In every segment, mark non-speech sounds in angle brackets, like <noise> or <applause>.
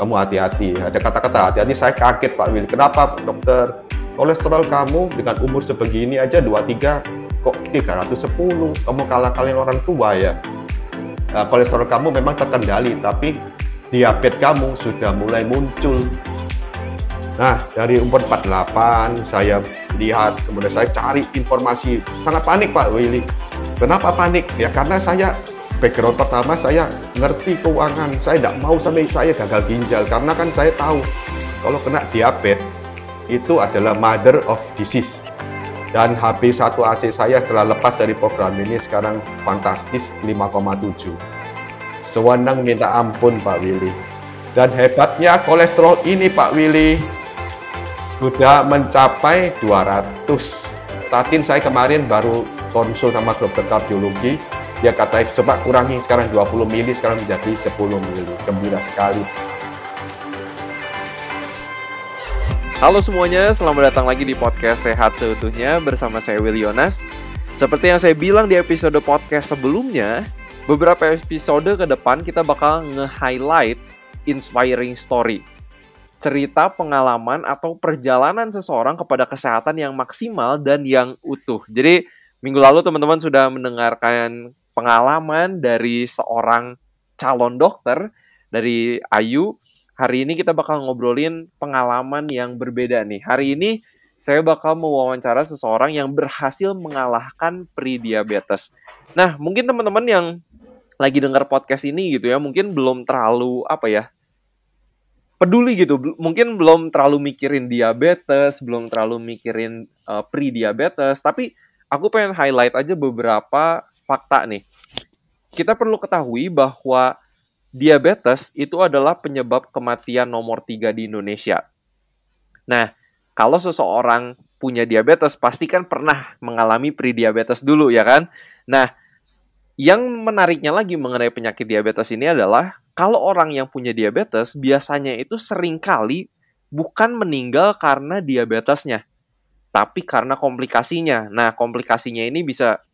kamu hati-hati. Ada kata-kata hati-hati, saya kaget Pak Willy. Kenapa dokter? Kolesterol kamu dengan umur sebegini aja 23 kok 310. Kamu kalah-kalahin orang tua ya. Nah, kolesterol kamu memang terkendali, tapi diabetes kamu sudah mulai muncul. Nah, dari umur 48 saya lihat, kemudian saya cari informasi. Sangat panik Pak Willy. Kenapa panik? Ya karena saya background pertama saya ngerti keuangan. Saya tidak mau sampai saya gagal ginjal karena kan saya tahu kalau kena diabetes itu adalah mother of disease. Dan HB1AC saya setelah lepas dari program ini sekarang fantastis 5,7. Sewenang minta ampun Pak Willy. Dan hebatnya kolesterol ini Pak Willy sudah mencapai 200. Statin saya kemarin baru konsul sama dokter kardiologi, dia kata coba kurangi sekarang 20 mili, sekarang menjadi 10 mili. Gembira sekali. Halo semuanya, selamat datang lagi di podcast Sehat Seutuhnya bersama saya Will Yonas. Seperti yang saya bilang di episode podcast sebelumnya, beberapa episode ke depan kita bakal nge-highlight inspiring story. Cerita pengalaman atau perjalanan seseorang kepada kesehatan yang maksimal dan yang utuh. Jadi, minggu lalu teman-teman sudah mendengarkan pengalaman dari seorang calon dokter dari Ayu Hari ini kita bakal ngobrolin pengalaman yang berbeda nih. Hari ini saya bakal mewawancara seseorang yang berhasil mengalahkan pre-diabetes. Nah, mungkin teman-teman yang lagi dengar podcast ini gitu ya, mungkin belum terlalu apa ya, peduli gitu. Mungkin belum terlalu mikirin diabetes, belum terlalu mikirin uh, pre-diabetes, tapi aku pengen highlight aja beberapa fakta nih. Kita perlu ketahui bahwa diabetes itu adalah penyebab kematian nomor tiga di Indonesia. Nah, kalau seseorang punya diabetes, pasti kan pernah mengalami pre-diabetes dulu, ya kan? Nah, yang menariknya lagi mengenai penyakit diabetes ini adalah, kalau orang yang punya diabetes, biasanya itu sering kali bukan meninggal karena diabetesnya, tapi karena komplikasinya. Nah, komplikasinya ini bisa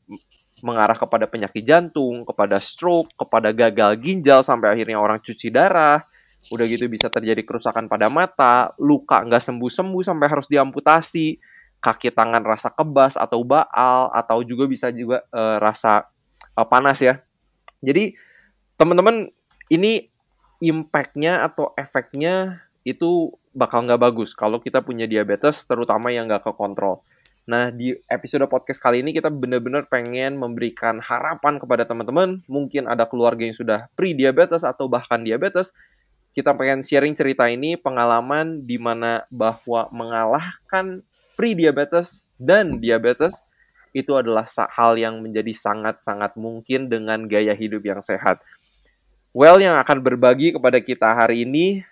mengarah kepada penyakit jantung, kepada stroke, kepada gagal ginjal sampai akhirnya orang cuci darah. Udah gitu bisa terjadi kerusakan pada mata, luka nggak sembuh-sembuh sampai harus diamputasi, kaki tangan rasa kebas atau baal atau juga bisa juga uh, rasa uh, panas ya. Jadi teman-teman ini impactnya atau efeknya itu bakal nggak bagus kalau kita punya diabetes terutama yang nggak kekontrol. Nah, di episode podcast kali ini kita benar-benar pengen memberikan harapan kepada teman-teman. Mungkin ada keluarga yang sudah pre-diabetes atau bahkan diabetes. Kita pengen sharing cerita ini, pengalaman di mana bahwa mengalahkan pre-diabetes dan diabetes itu adalah hal yang menjadi sangat-sangat mungkin dengan gaya hidup yang sehat. Well, yang akan berbagi kepada kita hari ini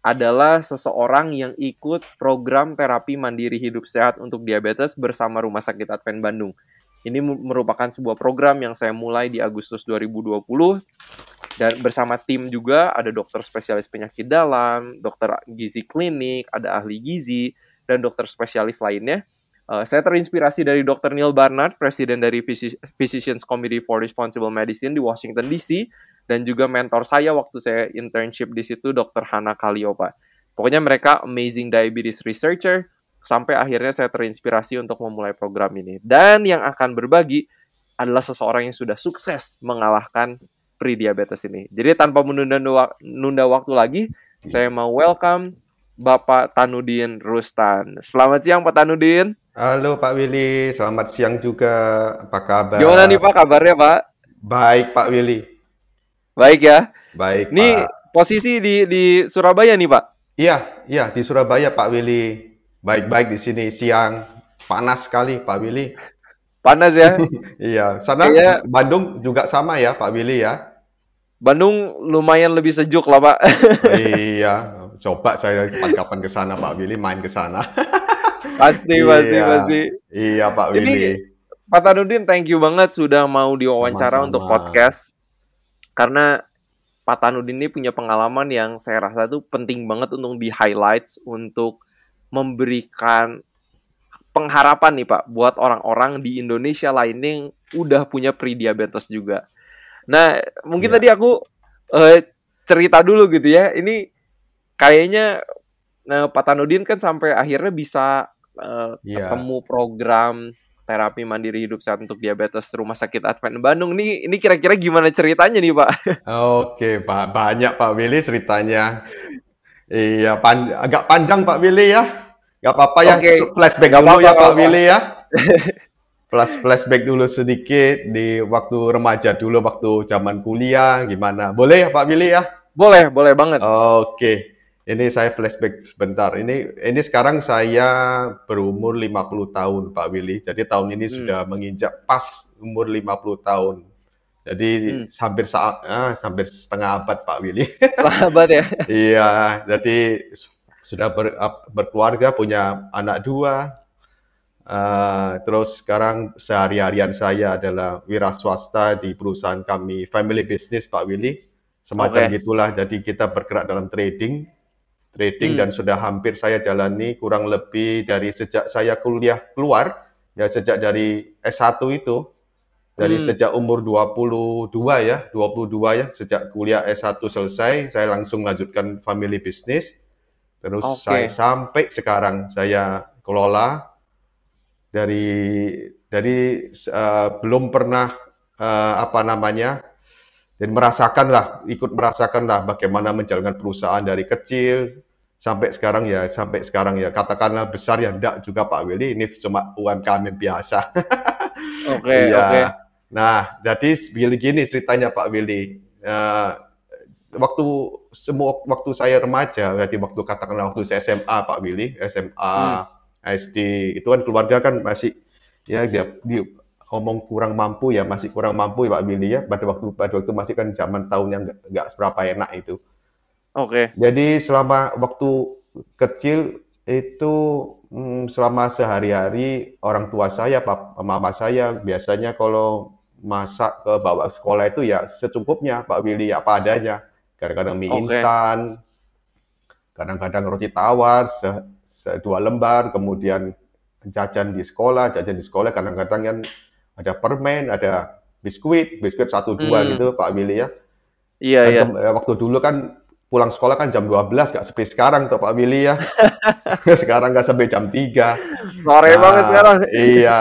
adalah seseorang yang ikut program terapi mandiri hidup sehat untuk diabetes bersama Rumah Sakit Advent Bandung. Ini merupakan sebuah program yang saya mulai di Agustus 2020 dan bersama tim juga ada dokter spesialis penyakit dalam, dokter gizi klinik, ada ahli gizi, dan dokter spesialis lainnya. Uh, saya terinspirasi dari Dr. Neil Barnard, presiden dari Physicians Committee for Responsible Medicine di Washington DC, dan juga mentor saya waktu saya internship di situ Dr. Hana Kaliopa. Pokoknya mereka amazing diabetes researcher sampai akhirnya saya terinspirasi untuk memulai program ini. Dan yang akan berbagi adalah seseorang yang sudah sukses mengalahkan pre-diabetes ini. Jadi tanpa menunda waktu lagi, saya mau welcome Bapak Tanudin Rustan. Selamat siang Pak Tanudin. Halo Pak Willy, selamat siang juga. Apa kabar? Gimana nih Pak kabarnya Pak? Baik Pak Willy. Baik ya. Baik. Ini Pak. posisi di di Surabaya nih Pak. Iya, iya di Surabaya Pak Willy. Baik-baik di sini siang panas sekali Pak Willy. Panas ya? <laughs> iya. Sana Kayaknya... Bandung juga sama ya Pak Willy ya. Bandung lumayan lebih sejuk lah Pak. iya. Coba saya kapan-kapan ke sana Pak Willy main ke sana. <laughs> pasti, pasti, iya. pasti. Iya Pak Willy. Ini, Pak Tanudin, thank you banget sudah mau diwawancara Sama-sama. untuk podcast karena Pak Tanudin ini punya pengalaman yang saya rasa itu penting banget untuk di highlights untuk memberikan pengharapan nih Pak buat orang-orang di Indonesia lainnya yang udah punya pre-diabetes juga. Nah, mungkin ya. tadi aku uh, cerita dulu gitu ya. Ini kayaknya uh, Pak Tanudin kan sampai akhirnya bisa uh, Iya. ketemu program terapi mandiri hidup sehat untuk diabetes Rumah Sakit Advent Bandung. Nih ini kira-kira gimana ceritanya nih, Pak? Oke, Pak. Banyak Pak Willy ceritanya. Iya, pan- agak panjang Pak Willy ya. Gak apa-apa ya, Oke. flashback Nggak dulu apa-apa, ya nggak Pak apa-apa. Willy ya. <laughs> Flash flashback dulu sedikit di waktu remaja dulu, waktu zaman kuliah, gimana? Boleh ya Pak Willy ya? Boleh, boleh banget. Oke, ini saya flashback sebentar. Ini ini sekarang saya berumur 50 tahun, Pak Willy. Jadi tahun ini Hmm. sudah menginjak pas umur 50 tahun. Jadi Hmm. hampir sa- ah, hampir setengah abad, Pak Willy. <laughs> Sahabat ya. Iya, jadi su- sudah ber- berkeluarga, punya anak dua. Eh, terus sekarang sehari-harian saya adalah wira swasta di perusahaan kami, family business, Pak Willy. Semacam Oke. gitulah. Jadi kita bergerak dalam trading, trading Hmm. dan sudah hampir saya jalani kurang lebih dari sejak saya kuliah keluar, ya sejak dari S1 itu, dari Hmm. sejak umur 22 ya, 22 ya, sejak kuliah S1 selesai, saya langsung lanjutkan family business. Terus Oke. saya sampai sekarang saya kelola dari dari eh, belum pernah eh, apa namanya dan merasakan lah, ikut merasakan lah bagaimana menjalankan perusahaan dari kecil sampai sekarang ya, sampai sekarang ya, katakanlah besar ya, enggak juga Pak Willy, ini cuma UMKM yang biasa. <laughs> Oke, Iya. oke. Nah, jadi Willy gini ceritanya Pak Willy. Eh, waktu semua waktu saya remaja, berarti waktu katakanlah waktu saya SMA Pak Willy, SMA, Hmm. SD, itu kan keluarga kan masih ya dia, dia ngomong kurang mampu ya, masih kurang mampu ya Pak Willy ya. Pada waktu pada waktu masih kan zaman tahun yang nggak seberapa enak itu. Oke. Jadi selama waktu kecil itu hmm, selama sehari-hari orang tua saya, pap- mama saya biasanya kalau masak ke bawa sekolah itu ya secukupnya Pak Willy apa adanya. Kadang-kadang mie Oke. instan, kadang-kadang roti tawar se, se- dua lembar, kemudian jajan di sekolah, jajan di sekolah kadang-kadang kan ada permen, ada biskuit, biskuit satu dua Hmm. gitu Pak Willy ya. Iya, Kan iya. waktu dulu kan pulang sekolah kan jam 12 nggak seperti sekarang tuh Pak Willy ya. <laughs> sekarang nggak sampai jam 3. Sore banget sekarang. Iya.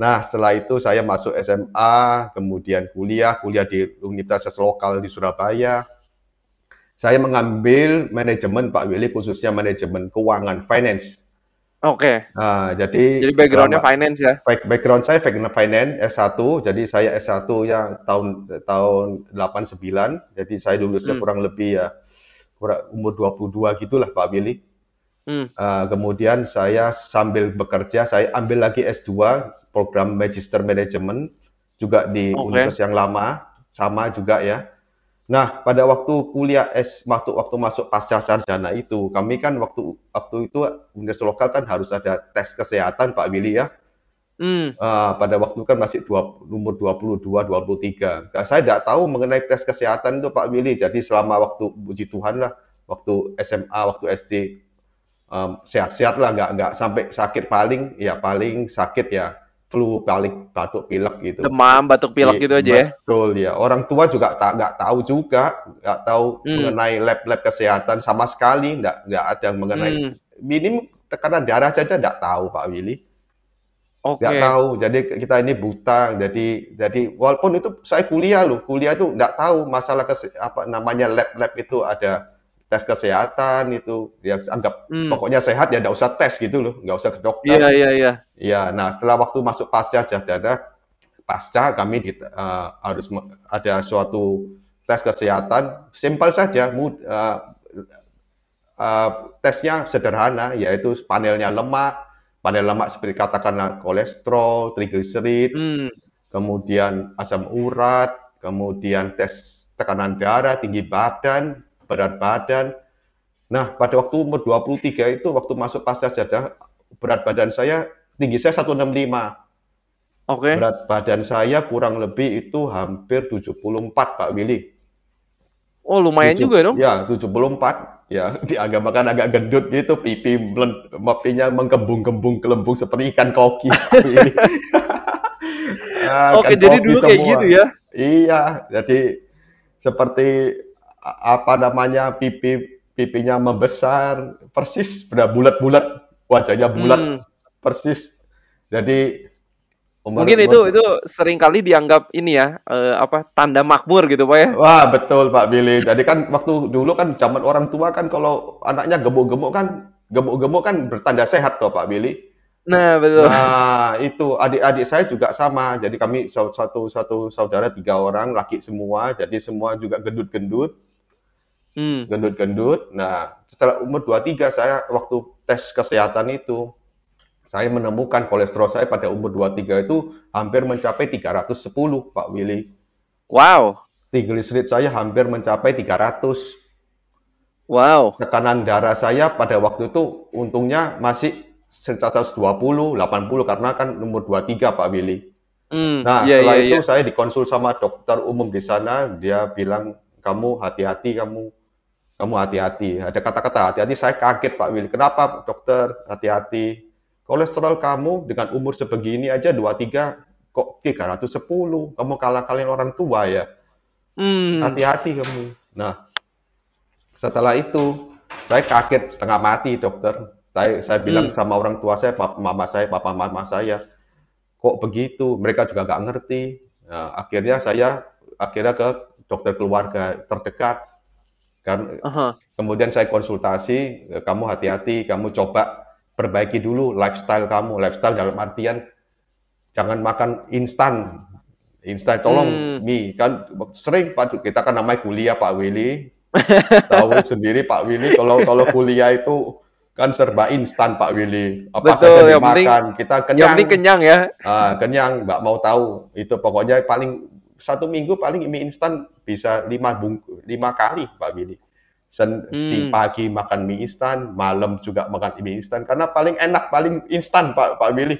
Nah, setelah itu saya masuk SMA, kemudian kuliah, kuliah di universitas lokal di Surabaya. Saya mengambil manajemen Pak Willy, khususnya manajemen keuangan, finance. Oke. Nah, jadi Jadi backgroundnya selama- finance ya. Back- background saya finance S1, jadi saya S1 ya tahun tahun 89, jadi saya lulusnya Hmm. kurang lebih ya kurang umur 22 gitulah Pak Willy. Hmm. Eh, kemudian saya sambil bekerja, saya ambil lagi S2 program Magister Management juga di Oke. universitas yang lama, sama juga ya. Nah, pada waktu kuliah S, waktu waktu masuk pasca sarjana itu, kami kan waktu waktu itu universitas lokal kan harus ada tes kesehatan Pak Willy ya. Hmm. Ah, pada waktu kan masih dua, umur 22, 23. Nah, saya tidak tahu mengenai tes kesehatan itu Pak Willy. Jadi selama waktu puji Tuhan lah, waktu SMA, waktu SD em, sehat-sehat lah, nggak nggak sampai sakit paling ya paling sakit ya flu, paling batuk pilek gitu. Demam, batuk pilek Iya, gitu aja ya. Betul ya. Orang tua juga tak nggak tahu juga, nggak tahu Hmm. mengenai lab-lab kesehatan sama sekali, nggak nggak ada yang mengenai Hmm. minim tekanan darah saja nggak tahu Pak Willy Oke. nggak tahu jadi kita ini buta jadi jadi walaupun itu saya kuliah loh kuliah tuh nggak tahu masalah apa namanya lab lab itu ada tes kesehatan itu ya anggap Hmm. pokoknya sehat ya nggak usah tes gitu loh nggak usah ke dokter Iya, iya, iya. ya nah setelah waktu masuk pasca sarjana pasca kami di- eh, harus ada suatu tes kesehatan simpel saja mud- eh, eh, tesnya sederhana yaitu panelnya lemak panel lemak seperti katakanlah kolesterol trigliserid Hmm. kemudian asam urat kemudian tes tekanan darah tinggi badan berat badan nah pada waktu umur 23 itu waktu masuk pasca sarjana berat badan saya tinggi saya 165 Oke. berat badan saya kurang lebih itu hampir 74 Pak Willy Oh, lumayan Tujuh- juga dong. Ya, 74. Ya, <laughs> diagamakan agak gendut gitu, pipi pipinya mengkembung-kembung kelembung seperti ikan koki. <laughs> Ini. Ah, Oke, jadi dulu kayak semua. gitu ya. Iya, jadi seperti apa namanya pipi pipinya membesar, persis benar bulat-bulat, wajahnya bulat, Hmm. persis. Jadi umur, Mungkin itu itu sering kali dianggap ini ya eh, apa tanda makmur gitu pak ya. Wah betul Pak Billy. Jadi kan waktu dulu kan zaman orang tua kan kalau anaknya gemuk-gemuk kan gemuk-gemuk kan bertanda sehat toh Pak Billy. Nah betul. Nah itu adik-adik saya juga sama. Jadi kami satu satu saudara tiga orang laki semua. Jadi semua juga gendut-gendut, Hmm. gendut-gendut. Nah setelah umur 23 saya waktu tes kesehatan itu saya menemukan kolesterol saya pada umur 23 itu hampir mencapai 310 Pak Willy. Wow. Triglycerid saya hampir mencapai 300. Wow. tekanan darah saya pada waktu itu untungnya masih 120, 80 karena kan nomor 23 Pak Willy. Hmm. Nah, iya, setelah iya, itu iya. saya dikonsul sama dokter umum di sana, dia bilang kamu hati-hati kamu kamu hati-hati. Ada kata-kata hati-hati, saya kaget Pak Willy. Kenapa dokter hati-hati? Kolesterol kamu dengan umur sebegini aja 23 kok 310. Kamu kalah-kalahin orang tua ya. Hmm. Hati-hati kamu. Nah, setelah itu saya kaget setengah mati dokter. Saya saya bilang Hmm. sama orang tua saya, papa, mama saya, papa mama saya, kok begitu? Mereka juga nggak ngerti. Nah, akhirnya saya akhirnya ke dokter keluarga terdekat. Kan Aha. kemudian saya konsultasi, "Eh, kamu hati-hati, kamu coba perbaiki dulu lifestyle kamu. Lifestyle dalam artian jangan makan instan. Instan, tolong Hmm. mie kan sering Pak kita kan namanya kuliah Pak Willy. <laughs> Tahu sendiri Pak Willy kalau kalau kuliah itu kan serba instan Pak Willy. Apa Betul, saja yang penting- dimakan, kita Yang kenyang. penting kenyang ya. Ah, kenyang, nggak mau tahu. Itu pokoknya paling satu minggu paling mie instan bisa lima bungkus, lima kali Pak Willy. Sen, si Hmm. pagi makan mie instan, malam juga makan mie instan karena paling enak paling instan Pak Pak Willy.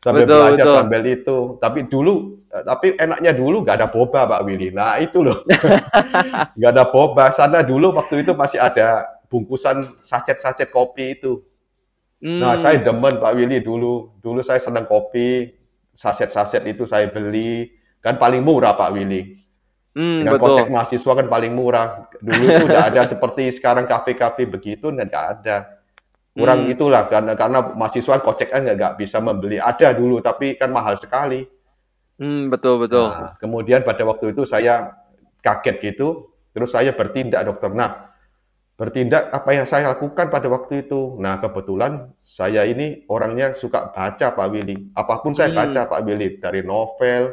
Sambil Betul, belajar betul. sambil itu. Tapi dulu, eh, tapi enaknya dulu nggak ada boba Pak Willy. Nah itu loh, <laughs> nggak ada boba. Sana dulu waktu itu masih ada bungkusan sachet-sachet kopi itu. Hmm. Nah, saya demen Pak Willy dulu. Dulu saya senang kopi, saset-saset itu saya beli. Kan paling murah Pak Willy. Hmm, Dengan betul. kocek mahasiswa kan paling murah. Dulu itu udah ada <laughs> seperti sekarang kafe-kafe begitu, dan nggak ada. Kurang Hmm. itulah, karena karena mahasiswa kocek kan nggak nggak bisa membeli. Ada dulu, tapi kan mahal sekali. Hmm, betul betul. Nah, kemudian pada waktu itu saya kaget gitu, terus saya bertindak dokter. Nah, bertindak apa yang saya lakukan pada waktu itu. Nah, kebetulan saya ini orangnya suka baca Pak Willy. Apa pun saya Hmm. baca Pak Willy, dari novel,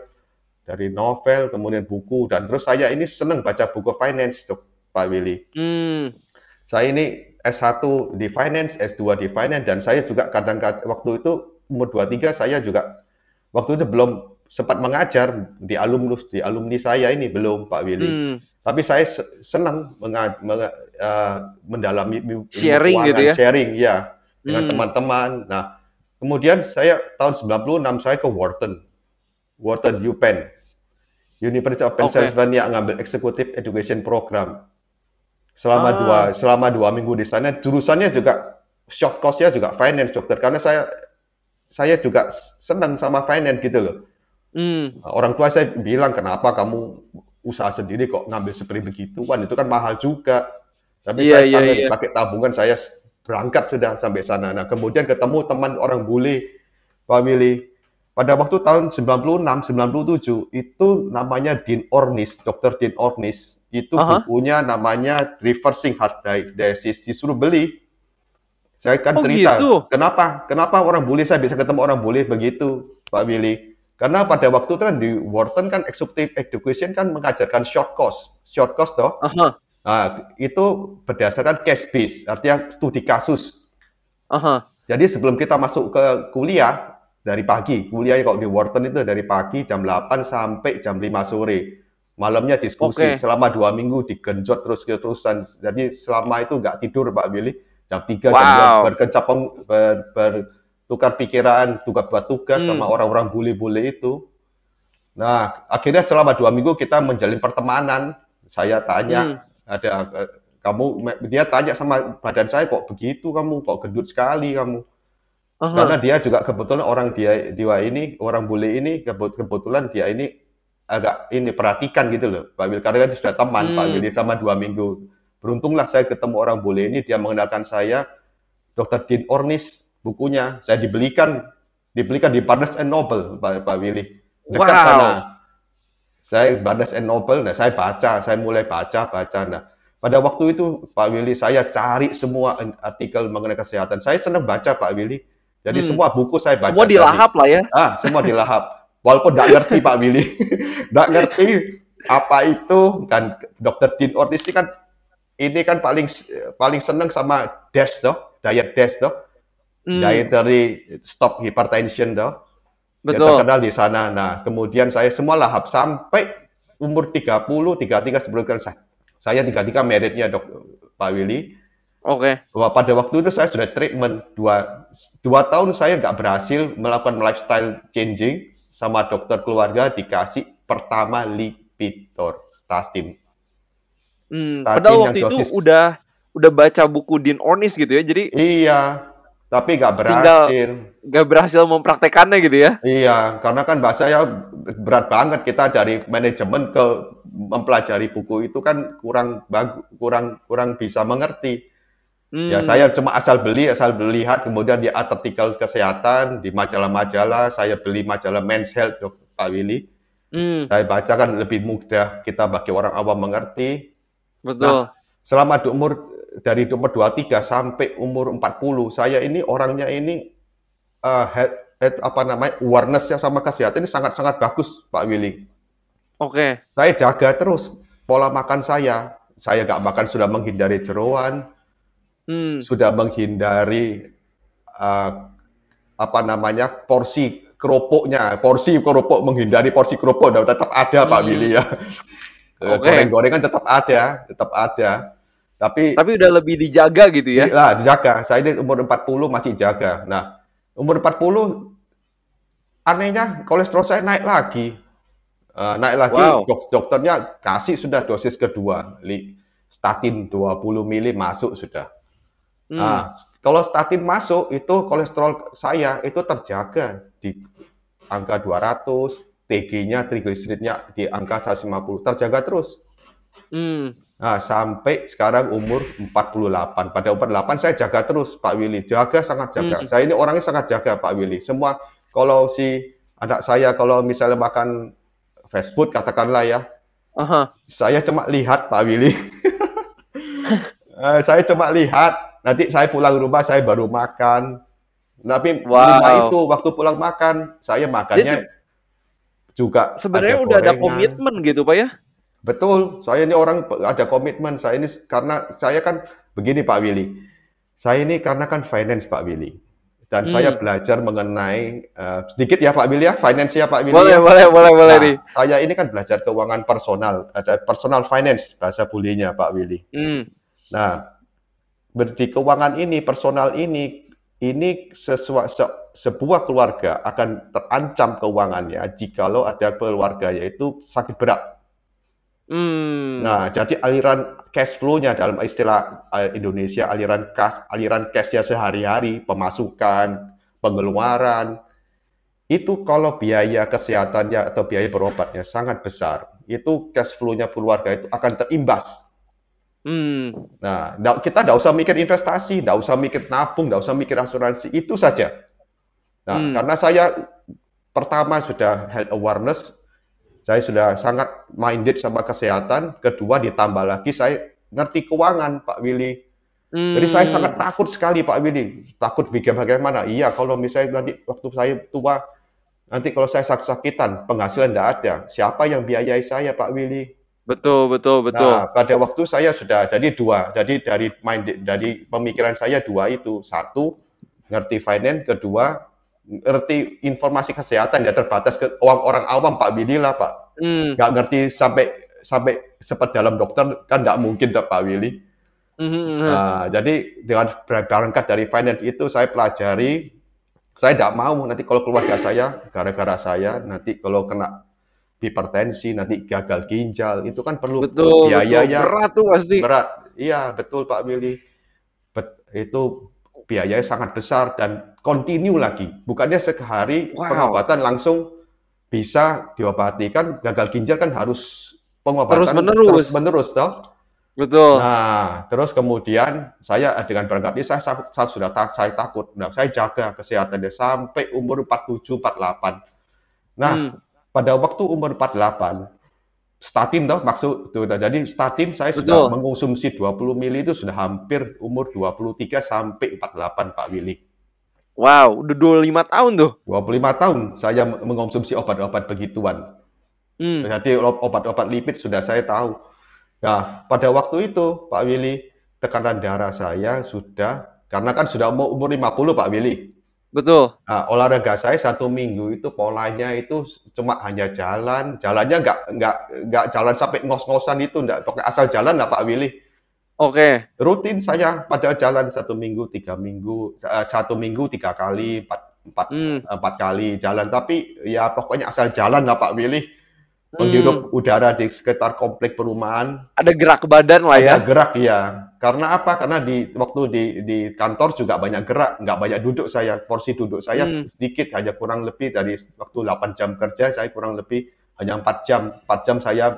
dari novel, kemudian buku, dan terus saya ini senang baca buku finance, Dok, Pak Willy. Hmm. Saya ini S1 di finance, S2 di finance, dan saya juga kadang-kadang waktu itu umur 23 saya juga waktu itu belum sempat mengajar di alumni di alumni saya ini belum Pak Willy. Hmm. Tapi saya se- senang menga- menga- eh, mendalami Sharing keuangan, gitu ya? sharing ya dengan Hmm. teman-teman. Nah, kemudian saya tahun 96 saya ke Wharton, Wharton UPenn, University of. Pennsylvania ngambil Executive Education Program. Selama Ah. dua selama dua minggu di sana, jurusannya juga short course-nya juga finance dokter karena saya saya juga senang sama finance gitu loh. Hmm. Orang tua saya bilang, kenapa kamu usaha sendiri kok ngambil seperti begituan? Itu kan mahal juga. Tapi Iya, saya sambil iya. pakai tabungan, saya berangkat sudah sampai sana. Nah, kemudian ketemu teman orang bule, Pak Willy. Pada waktu tahun 96, 97, itu namanya Dean Ornish, Dr. Dean Ornish. Itu Aha. bukunya namanya Reversing Heart Disease. Disuruh beli. Saya kan Oh, cerita, gitu? kenapa? Kenapa orang bule saya bisa ketemu orang bule begitu, Pak Willy? Karena pada waktu itu kan di Wharton kan executive education kan mengajarkan short course, short course toh. Aha. Nah, itu berdasarkan case base, artinya studi kasus. Aha. Jadi sebelum kita masuk ke kuliah dari pagi, kuliah kalau di Wharton itu dari pagi jam 8 sampai jam 5 sore. Malamnya diskusi Oke. selama dua minggu digenjot terus terusan. Jadi selama itu nggak tidur Pak Willy. Jam 3 jam Wow. 2 berkecapung ber, bertukar pikiran, tukar buat tugas Hmm. sama orang-orang bule-bule itu. Nah, akhirnya selama dua minggu kita menjalin pertemanan. Saya Hmm. tanya, ada eh, kamu, dia tanya sama badan saya kok begitu kamu, kok gendut sekali kamu. Aha. Karena dia juga kebetulan orang dia dia ini orang bule ini kebet- kebetulan dia ini agak ini perhatikan gitu loh Pak Wil karena kan sudah teman Pak Hmm. Willy sama dua minggu beruntunglah saya ketemu orang bule ini, dia mengenalkan saya, Dr. Dean Ornis, bukunya, saya dibelikan, dibelikan di Barnes and Noble, Pak, Pak Willy. Dekat Wow. sana. Saya Barnes and Noble, nah saya baca, saya mulai baca, baca. Nah, pada waktu itu Pak Willy saya cari semua artikel mengenai kesehatan. Saya senang baca Pak Willy. Jadi Hmm. semua buku saya baca. Semua dari- dilahap lah ya. Ah, semua dilahap. Walaupun nggak ngerti Pak Willy, <laughs> nggak ngerti apa itu kan Dr. Dean Ortiz ini kan ini kan paling paling seneng sama DASH toh, diet DASH toh, Hmm, dietary stop hypertension toh. Betul. terkenal di sana. Nah, kemudian saya semua lahap sampai umur 30, 33 sebelum kan saya. Saya 33 meritnya dok Pak Willy. Oke. Bahwa pada waktu itu saya sudah treatment dua, dua tahun saya nggak berhasil melakukan lifestyle changing sama dokter keluarga dikasih pertama Lipitor statin. Hmm, Statin padahal waktu itu dosis- udah udah baca buku Dean Ornish gitu ya. Jadi Iya, tapi nggak berhasil. nggak berhasil mempraktekannya gitu ya. Iya, karena kan bahasa ya berat banget kita dari manajemen ke mempelajari buku itu kan kurang bagus, kurang kurang bisa mengerti. Hmm, Ya saya cuma asal beli, asal beli lihat, kemudian di artikel kesehatan, di majalah-majalah, saya beli majalah Men's Health, Dok Pak Willy. hmm, Saya baca kan lebih mudah kita bagi orang awam mengerti. betul. Selama di umur dari umur 23 sampai umur 40, saya ini orangnya ini eh, health- eh, apa namanya awareness-nya sama kesehatan ini sangat-sangat bagus, Pak Willy. Oke. Saya jaga terus pola makan saya. Saya nggak makan sudah menghindari jeroan, Hmm, sudah menghindari eh, apa namanya porsi keropoknya, porsi keropok menghindari porsi keropok, dan tetap ada Pak Hmm. Willy ya. Eh, Oke. Goreng-gorengan tetap ada, tetap ada. Tapi tapi udah lebih dijaga gitu ya. lah dijaga. Saya ini umur 40 masih jaga. Nah, umur 40 anehnya kolesterol saya naik lagi. Eh, naik lagi Wow. dok- dokternya kasih sudah dosis kedua, li statin 20 mili masuk sudah. Hmm, Nah, kalau statin masuk itu kolesterol saya itu terjaga di angka 200, TG-nya trigliseridnya di angka 150, terjaga terus. hmm, Nah, sampai sekarang umur 48. Pada umur 8 saya jaga terus, Pak Willy. Jaga, sangat jaga. Hmm. Saya ini orangnya sangat jaga, Pak Willy. Semua, kalau si anak saya, kalau misalnya makan fast food, katakanlah ya, aha. saya cuma lihat, Pak Willy. <laughs> Eh, saya cuma lihat, nanti saya pulang rumah, saya baru makan. Tapi Wow. lima itu, waktu pulang makan, saya makannya juga Sebenarnya ada udah ada komitmen gitu pak ya. Betul, saya ini orang ada komitmen. Saya ini karena saya kan begini Pak Willy. Saya ini karena kan finance Pak Willy. Dan Hmm. saya belajar mengenai eh, sedikit ya Pak Willy ya, finance ya Pak Willy. Boleh ya. boleh boleh boleh Nah, nih. saya ini kan belajar keuangan personal, ada personal finance bahasa bulenya Pak Willy. Hmm, Nah, berarti keuangan ini, personal ini, ini sesua- se- sebuah keluarga akan terancam keuangannya jikalau ada keluarga yaitu sakit berat. hmm, Nah, jadi aliran cash flow-nya dalam istilah eh, Indonesia, aliran cash, aliran cash-nya sehari-hari, pemasukan, pengeluaran, itu kalau biaya kesehatannya atau biaya berobatnya sangat besar, itu cash flow-nya keluarga itu akan terimbas. Hmm, Nah, kita nggak usah mikir investasi, nggak usah mikir nabung, nggak usah mikir asuransi, itu saja. Nah, Hmm. karena saya pertama sudah health awareness, saya sudah sangat minded sama kesehatan. Kedua, ditambah lagi saya ngerti keuangan, Pak Willy. hmm. Jadi saya sangat takut sekali, Pak Willy. Takut bagaimana? Iya, kalau misalnya nanti waktu saya tua, nanti kalau saya sakit-sakitan, penghasilan tidak ada. Siapa yang biayai saya, Pak Willy? Betul betul betul. Nah, pada waktu saya sudah jadi dua, jadi dari mind dari pemikiran saya dua itu satu ngerti finance, kedua ngerti informasi kesehatan ya terbatas ke orang, orang awam Pak Willy lah Pak, Hmm, ngerti sampai sampai seperti dalam dokter kan nggak mungkin Pak Willy. hmm, hmm, hmm. Nah, jadi dengan berangkat dari finance itu saya pelajari, saya tidak mau nanti kalau keluarga saya gara-gara saya nanti kalau kena hipertensi nanti gagal ginjal itu kan perlu betul betul biayanya berat tuh pasti. berat. Iya, betul Pak Willy. Bet- itu biayanya sangat besar dan continue lagi. Bukannya sehari Wow. pengobatan langsung bisa diobati kan gagal ginjal kan harus pengobatan Terus-menerus. menerus toh. Betul. Nah, terus kemudian saya dengan berangkat ini saya, saya, saya sudah tak, saya takut. Nah, saya jaga kesehatannya sampai umur 47, 48. Nah, Hmm. Pada waktu umur 48, statin toh maksud tuh, jadi statin saya Betul. sudah mengonsumsi 20 mili itu sudah hampir umur 23 sampai 48 Pak Willy. Wow, udah 25 tahun tuh. 25 tahun saya mengonsumsi obat-obat begituan. Hmm. Jadi obat-obat lipid sudah saya tahu. Nah, pada waktu itu Pak Willy, tekanan darah saya sudah karena kan sudah mau umur 50 Pak Willy. Betul. Nah, olahraga saya satu minggu itu polanya itu cuma hanya jalan, jalannya nggak nggak nggak jalan sampai ngos-ngosan itu, nggak pakai asal jalan lah Pak Willy. Oke. Rutin saya pada jalan satu minggu, tiga minggu, eh, satu minggu tiga kali, empat empat Hmm. empat kali jalan. Tapi ya pokoknya asal jalan lah Pak Willy. Hmm. Menghirup udara di sekitar komplek perumahan, Ada gerak badan lah ya. ada gerak ya. Karena apa? Karena di waktu di di kantor juga banyak gerak, nggak banyak duduk saya. Porsi duduk saya Hmm. sedikit, hanya kurang lebih dari waktu 8 jam kerja saya kurang lebih hanya 4 jam. 4 jam saya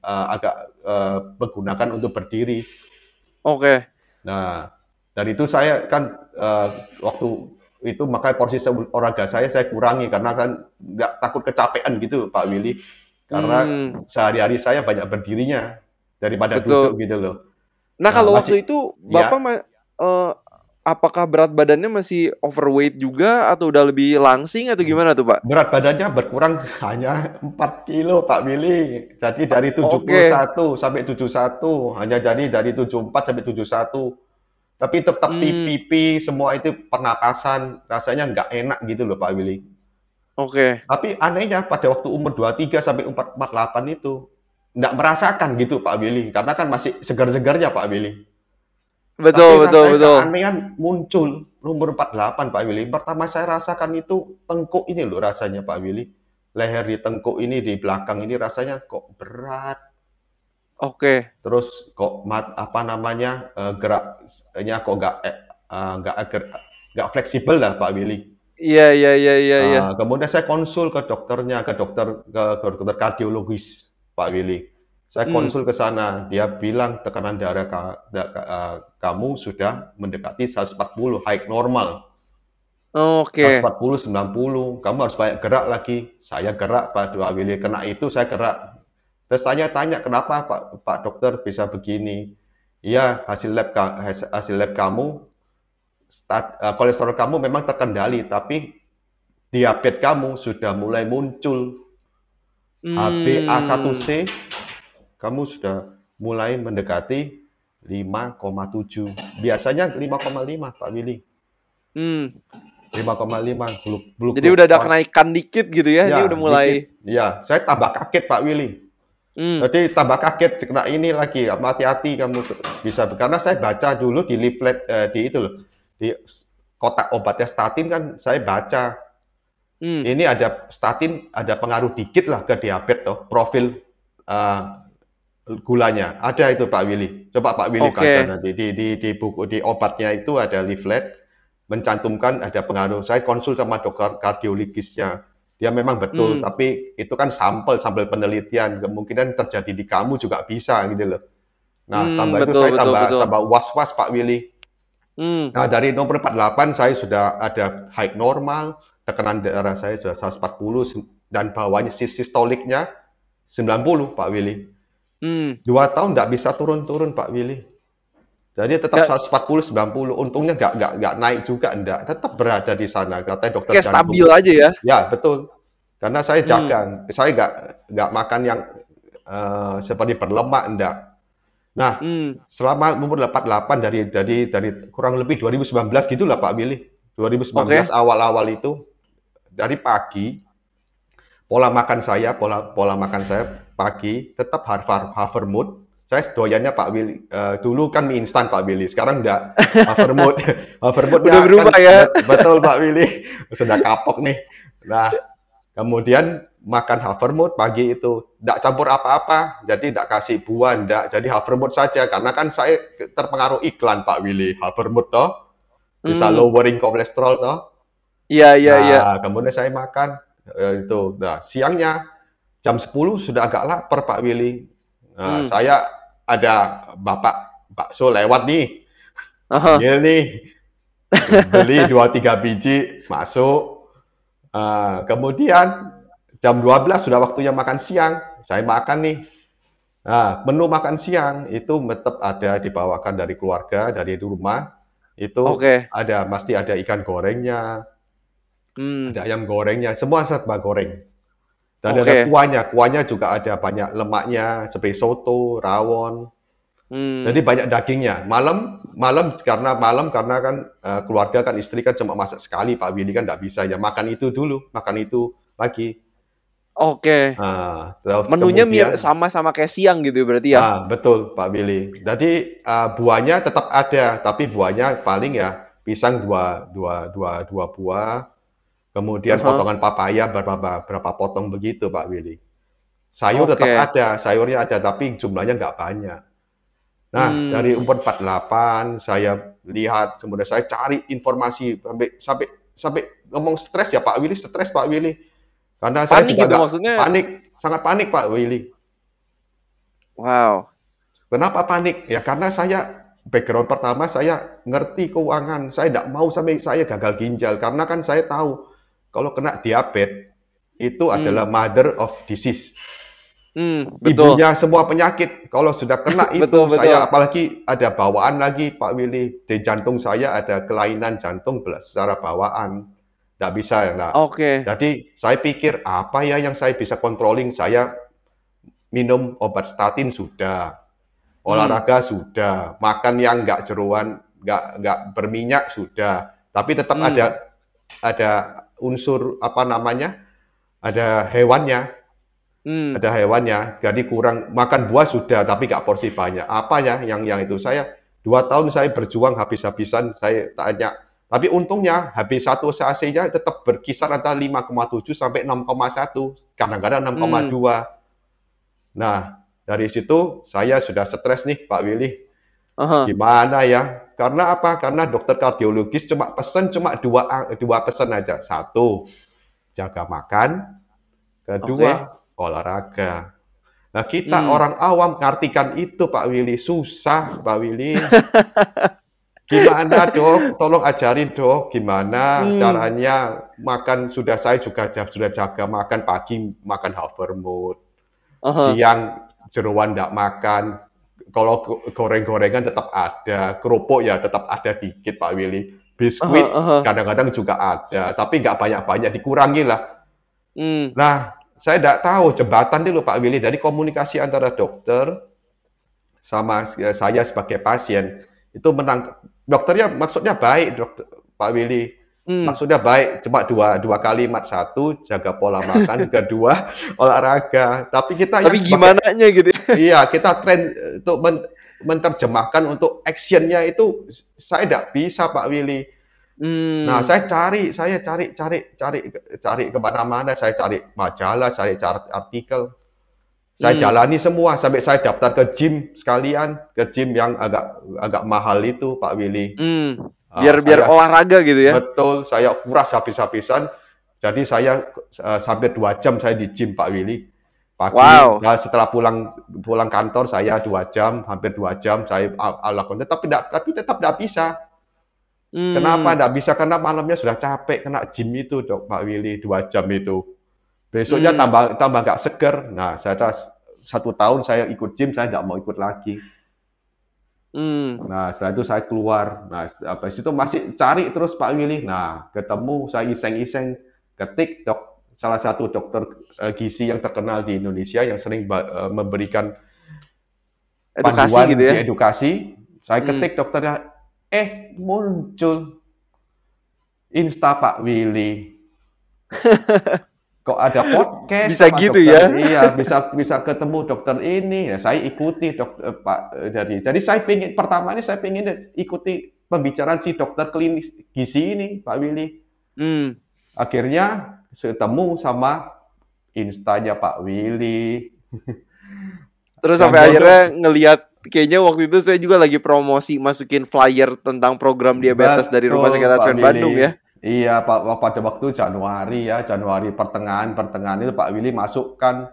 eh, agak eh, menggunakan untuk berdiri. Oke. Nah, dari itu saya kan eh, waktu itu makanya porsi olahraga saya saya kurangi karena kan nggak takut kecapean gitu Pak Willy. Karena Hmm. sehari-hari saya banyak berdirinya daripada Betul. duduk gitu loh. Nah, Nah, kalau masih- waktu itu ya. Bapak ma- eh, apakah berat badannya masih overweight juga atau udah lebih langsing atau gimana tuh, Pak? Berat badannya berkurang hanya 4 kilo Pak Willy. Jadi dari 71 sampai 71 hanya jadi dari 74 sampai 71. Tapi tetap Hmm. pipi semua itu pernapasan rasanya nggak enak gitu loh Pak Willy. Oke. Tapi anehnya pada waktu umur 23 sampai 48 itu nggak merasakan gitu Pak Willy karena kan masih segar-segarnya Pak Willy. Betul, Tapi betul, betul. keanehan muncul umur 48 Pak Willy. Pertama saya rasakan itu tengkuk ini loh rasanya Pak Willy. Leher di tengkuk ini di belakang ini rasanya kok berat. Oke. Terus kok mat, apa namanya eh, geraknya kok nggak eh, eh, nggak ger- nggak fleksibel lah Pak Willy. Iya, iya, iya, iya, iya. Ah, kemudian saya konsul ke dokternya, ke dokter ke, ke dokter kardiologis, Pak Willy. Saya Hmm. konsul ke sana, dia bilang tekanan darah ka- da- ka- ah, kamu sudah mendekati 140 high normal. Oke. 140 90, kamu harus banyak gerak lagi. Saya gerak Pak Willy, kena itu saya gerak. Terus saya tanya kenapa Pak Pak dokter bisa begini? Iya, hasil lab hasil lab kamu stat, eh, kolesterol kamu memang terkendali, tapi diabetes kamu sudah mulai muncul. Hmm. HbA1c kamu sudah mulai mendekati 5,7. Biasanya 5,5 Pak Willy. Hmm. 5,5 belum belum Jadi udah ada kenaikan dikit gitu ya. Ini Ya, udah mulai. Ya, saya tambah kaget Pak Willy. Hmm. Jadi tambah kaget kena ini lagi. Hati-hati kamu bisa karena saya baca dulu di leaflet eh, di itu loh. Di kotak obatnya statin kan saya baca. Hmm. Ini ada statin ada pengaruh dikit lah ke diabetes toh, profil eh, gulanya. Ada itu Pak Willy. Coba Pak Willy Oke. baca nanti di di di buku di obatnya itu ada leaflet mencantumkan ada pengaruh. Saya konsul sama dokter kardiologisnya. Dia memang betul, Hmm. tapi itu kan sampel sampel penelitian. Kemungkinan terjadi di kamu juga bisa gitu loh. Nah, Hmm, tambah itu betul, saya betul, tambah betul. tambah was-was Pak Willy. Hmm. Nah, dari nomor 48 saya sudah ada high normal, tekanan darah saya sudah 140 dan bawahnya sis- sistoliknya 90 Pak Willy. Hmm. Dua tahun nggak bisa turun-turun Pak Willy. Jadi tetap Nggak- 140 90. Untungnya nggak nggak nggak naik juga enggak, tetap berada di sana katanya dokter Kayak stabil aja ya. Ya, betul. Karena saya Hmm. jaga, saya nggak nggak makan yang eh, seperti berlemak enggak. Nah, Hmm. selama umur 48 dari dari dari kurang lebih 2019 gitulah Pak Willy. 2019 awal-awal itu dari pagi pola makan saya, pola pola makan saya pagi tetap Harvard Havermood. Saya doyannya Pak Willy. eh, dulu kan mie instan Pak Willy, sekarang enggak Havermood. Havermood <laughs> Udah berubah ya. Betul Pak Willy. Sudah kapok nih. Nah, kemudian makan Havermood pagi itu enggak campur apa-apa, jadi enggak kasih buah, enggak. Jadi Havermood saja karena kan saya terpengaruh iklan Pak Willy. Havermood toh bisa Hmm. lowering kolesterol toh. Iya, iya, Nah, iya. kemudian saya makan eh, itu. Nah, siangnya jam 10 sudah agak lapar Pak Willy. Nah, Hmm. saya ada bapak bakso lewat nih, Aha. ambil nih, beli dua tiga biji masuk. Ah, kemudian jam 12 sudah waktunya makan siang, saya makan nih. Nah, menu makan siang itu tetap ada dibawakan dari keluarga, dari rumah. Itu Oke. ada pasti ada ikan gorengnya, Hmm. ada ayam gorengnya, semua serba goreng. Dan Oke. ada kuahnya, kuahnya juga ada banyak lemaknya, seperti soto, rawon. Hmm. Jadi banyak dagingnya. Malam, malam karena malam karena kan eh, keluarga kan istri kan cuma masak sekali, Pak Willy kan nggak bisa ya makan itu dulu, makan itu lagi. Oke. Nah, terus Menunya kemudian- mir sama-sama kayak siang gitu berarti ya. Ah, betul Pak Willy. Jadi ah, buahnya tetap ada, tapi buahnya paling ya pisang dua dua dua dua buah, kemudian Aha. potongan papaya berapa berapa potong begitu Pak Willy. Sayur Oke. tetap ada, sayurnya ada, tapi jumlahnya nggak banyak. Nah, Hmm. dari umur 48 saya lihat, kemudian saya cari informasi sampai sampai sampai ngomong stres ya Pak Willy, stres Pak Willy. Karena saya Panik juga gitu maksudnya. panik, sangat panik Pak Willy. Wow. Kenapa panik? Ya karena saya background pertama saya ngerti keuangan. Saya tidak mau sampai saya gagal ginjal karena kan saya tahu kalau kena diabetes itu Hmm. adalah mother of disease. Hmm, betul. Ibunya semua penyakit. Kalau sudah kena <laughs> itu Betul, betul. saya apalagi ada bawaan lagi Pak Willy. Di jantung saya ada kelainan jantung secara bawaan. Tidak bisa. Nah, Oke. jadi saya pikir apa ya yang saya bisa controlling? Saya minum obat statin sudah, olahraga sudah, makan yang nggak jeruan, nggak nggak berminyak sudah, tapi tetap Hmm. ada ada unsur apa namanya? Ada hewannya, Hmm. ada hewannya. Jadi kurang makan buah sudah, tapi nggak porsi banyak. Apa ya yang yang itu saya dua tahun saya berjuang habis-habisan. Saya tanya, tapi untungnya HB1 CAC-nya tetap berkisar antara 5,7 sampai 6,1, kadang-kadang 6,2. Nah, dari situ saya sudah stres nih Pak Willy. Aha. Gimana ya? Karena apa? Karena dokter kardiologis cuma pesen cuma dua dua pesan aja. Satu, jaga makan. Kedua, olahraga. Nah, kita Hmm. orang awam ngartikan itu Pak Willy susah, Pak Willy. <laughs> Gimana dok? Tolong ajarin dok, gimana Hmm. caranya makan sudah saya juga sudah jaga makan pagi makan havermut, Aha. siang jeruan tidak makan, kalau go- goreng-gorengan tetap ada, kerupuk ya tetap ada dikit Pak Willy, biskuit Aha, aha. kadang-kadang juga ada, tapi nggak banyak-banyak, dikurangi lah. Hmm. Nah, saya tidak tahu jembatan dulu Pak Willy, jadi komunikasi antara dokter sama eh, saya sebagai pasien itu menang. Dokternya maksudnya baik, dokter Pak Willy. Hmm. Maksudnya baik, cuma dua dua kalimat satu jaga pola makan, <laughs> kedua olahraga. Tapi kita Tapi gimana nya gitu ya? <laughs> Iya, kita tren eh, untuk men- menerjemahkan untuk actionnya itu saya tidak bisa Pak Willy. Hmm. Nah, saya cari, saya cari, cari, cari, cari ke mana-mana. Saya cari majalah, cari cari artikel. Saya Hmm. jalani semua sampai saya daftar ke gym sekalian, ke gym yang agak agak mahal itu, Pak Willy. Hmm. Ah, Biar biar saya- olahraga gitu ya. Betul, saya kuras habis-habisan. Jadi saya eh, sampai dua jam saya di gym, Pak Willy. Pagi, Wow. nah, setelah pulang pulang kantor saya dua jam, hampir dua jam saya a- a- lakukan. Tapi tidak, tapi tetap tidak bisa. Hmm. Kenapa tidak bisa? Karena malamnya sudah capek kena gym itu, dok Pak Willy, dua jam itu. Besoknya Hmm. tambah tambah nggak seger. Nah, saya satu tahun saya ikut gym, saya tidak mau ikut lagi. Hmm. Nah, setelah itu saya keluar. Nah, apa itu masih cari terus Pak Willy. Nah, ketemu saya iseng-iseng ketik dok salah satu dokter eh, gizi yang terkenal di Indonesia yang sering eh, memberikan Edukasi panduan gitu ya. di edukasi. Saya Hmm. ketik dokternya, eh muncul Insta Pak Willy. <laughs> Kok ada podcast Bisa gitu dokter- ya? Iya, bisa bisa ketemu dokter ini. Ya, saya ikuti dokter Pak eh, dari. Jadi saya pengen pertama ini saya pengen ikuti pembicaraan si dokter klinis gizi ini, Pak Willy. Hmm. Akhirnya ketemu sama instanya Pak Willy. Terus Yang sampai akhirnya ngelihat kayaknya waktu itu saya juga lagi promosi masukin flyer tentang program diabetes dari Rumah Sakit Betul, Advent Bandung ya. Iya, Pak pada waktu Januari ya, Januari pertengahan pertengahan itu Pak Willy masukkan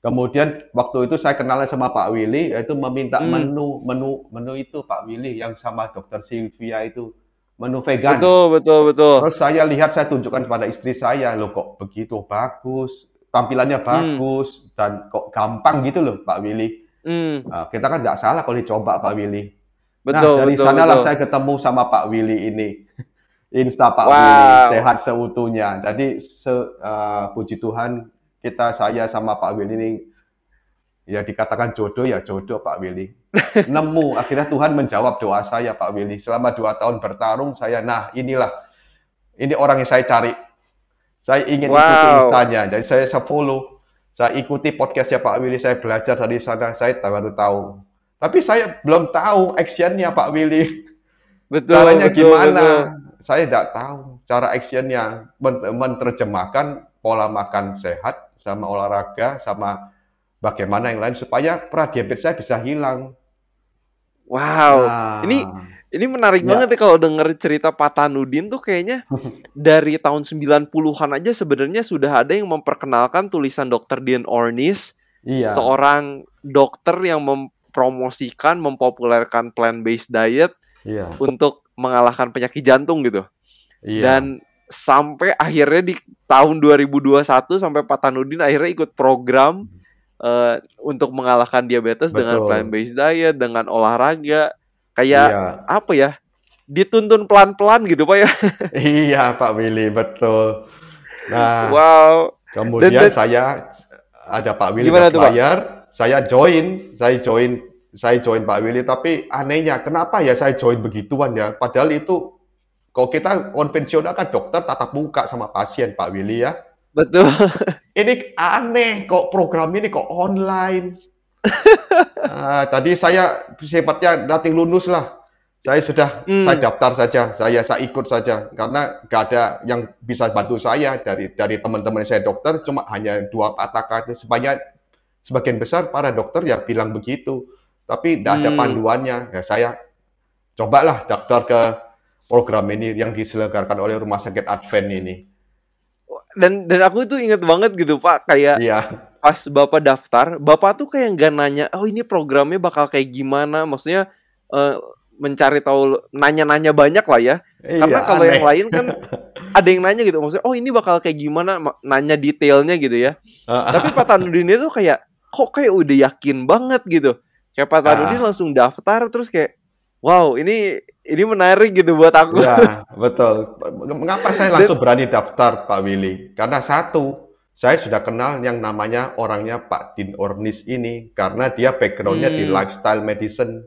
Kemudian waktu itu saya kenal sama Pak Willy, yaitu meminta Hmm. menu menu menu itu Pak Willy yang sama Dokter Sylvia itu menu vegan. Betul, betul, betul. Terus saya lihat saya tunjukkan kepada istri saya, loh kok begitu bagus, tampilannya bagus dan kok gampang gitu loh Pak Willy. Hmm, Nah, kita kan nggak salah kalau dicoba Pak Willy. betul, nah dari betul, sanalah betul. saya ketemu sama Pak Willy ini. Insta Pak Wow. Willy sehat seutuhnya. Jadi se, eh, puji Tuhan kita saya sama Pak Willy ini ya dikatakan jodoh ya jodoh Pak Willy. <laughs> Nemu akhirnya Tuhan menjawab doa saya Pak Willy. Selama dua tahun bertarung saya nah inilah ini orang yang saya cari. Saya ingin ikuti Wow. instanya. Jadi saya, saya follow. Saya ikuti podcastnya Pak Willy. Saya belajar dari sana. Saya baru tahu. Tapi saya belum tahu actionnya Pak Willy. Betul, Caranya betul, gimana? betul. Saya tidak tahu cara actionnya men- menerjemahkan pola makan sehat sama olahraga sama bagaimana yang lain supaya pradiabetes saya bisa hilang. Wow, Nah, ini ini menarik Ya. banget ya kalau denger cerita Pak Tanudin tuh kayaknya <laughs> dari tahun 90-an aja sebenarnya sudah ada yang memperkenalkan tulisan Dr. Dean Ornish, iya, seorang dokter yang mempromosikan, mempopulerkan plant-based diet iya, untuk mengalahkan penyakit jantung gitu. iya, Dan sampai akhirnya di tahun 2021 sampai Pak Tanudin akhirnya ikut program eh, untuk mengalahkan diabetes dengan Betul. plant-based diet, dengan olahraga. Kayak iya, apa ya? Dituntun pelan-pelan gitu, Pak ya. <laughs> iya Pak Willy betul. Nah, Wow. kemudian dan- saya ada Pak Willy Gimana tuh, Pak? saya join, saya join, saya join Pak Willy. Tapi anehnya, kenapa ya saya join begituan ya? Padahal itu kalau kita konvensional kan dokter tatap muka sama pasien Pak Willy ya. Betul. Ini aneh kok program ini kok online. <laughs> Ah, tadi saya sifatnya nothing lunus lah. Saya sudah Hmm. saya daftar saja, saya saya ikut saja karena nggak ada yang bisa bantu saya dari dari teman-teman saya dokter cuma hanya dua patah kata sebanyak sebagian besar para dokter ya bilang begitu tapi tidak ada Hmm. panduannya ya saya cobalah daftar ke program ini yang diselenggarakan oleh Rumah Sakit Advent ini Dan dan aku itu inget banget gitu, Pak, kayak iya pas Bapak daftar, Bapak tuh kayak nggak nanya, "Oh, ini programnya bakal kayak gimana?" Maksudnya eh, mencari tahu nanya-nanya banyak lah ya. Karena iya kalau yang lain kan <laughs> ada yang nanya gitu, maksudnya, "Oh, ini bakal kayak gimana?" Ma- nanya detailnya gitu ya. Tapi Pak Tanudin itu kayak kok kayak udah yakin banget gitu. Kayak Pak Tanudin Ah. langsung daftar terus kayak wow, ini ini menarik gitu buat aku. Ya, betul. Mengapa saya langsung berani daftar, Pak Willy? Karena satu, saya sudah kenal yang namanya orangnya Pak Din Ornis ini, karena dia backgroundnya di Hmm. lifestyle medicine.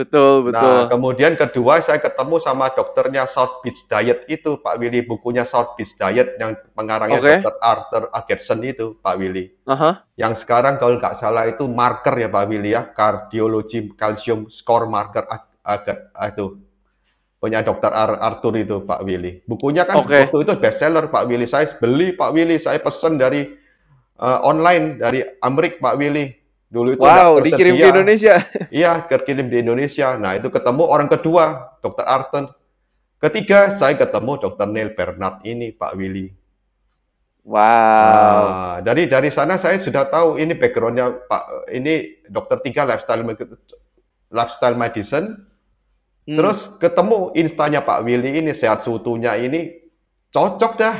Betul, betul. Nah, kemudian kedua saya ketemu sama dokternya South Beach Diet itu, Pak Willy, bukunya South Beach Diet yang pengarangnya Oke. Dr. Arthur Agerson itu, Pak Willy. Aha. Yang sekarang kalau nggak salah itu marker ya Pak Willy ya, kardiologi calcium score marker ag- agak itu punya dokter Ar- Arthur itu Pak Willy. Bukunya kan Oke. waktu itu bestseller Pak Willy. Saya beli Pak Willy, saya pesen dari eh, online dari Amerika Pak Willy. Dulu itu Wow, dikirim ke tersedia. Indonesia. <laughs> Iya, terkirim di Indonesia. Nah, itu ketemu orang kedua, Dokter Arthur. Ketiga, saya ketemu Dokter Neil Bernard ini, Pak Willy. Wow. Nah, dari dari sana saya sudah tahu ini backgroundnya Pak ini dokter tiga lifestyle lifestyle medicine. Hmm. Terus ketemu instanya Pak Willy ini sehat seutuhnya ini cocok dah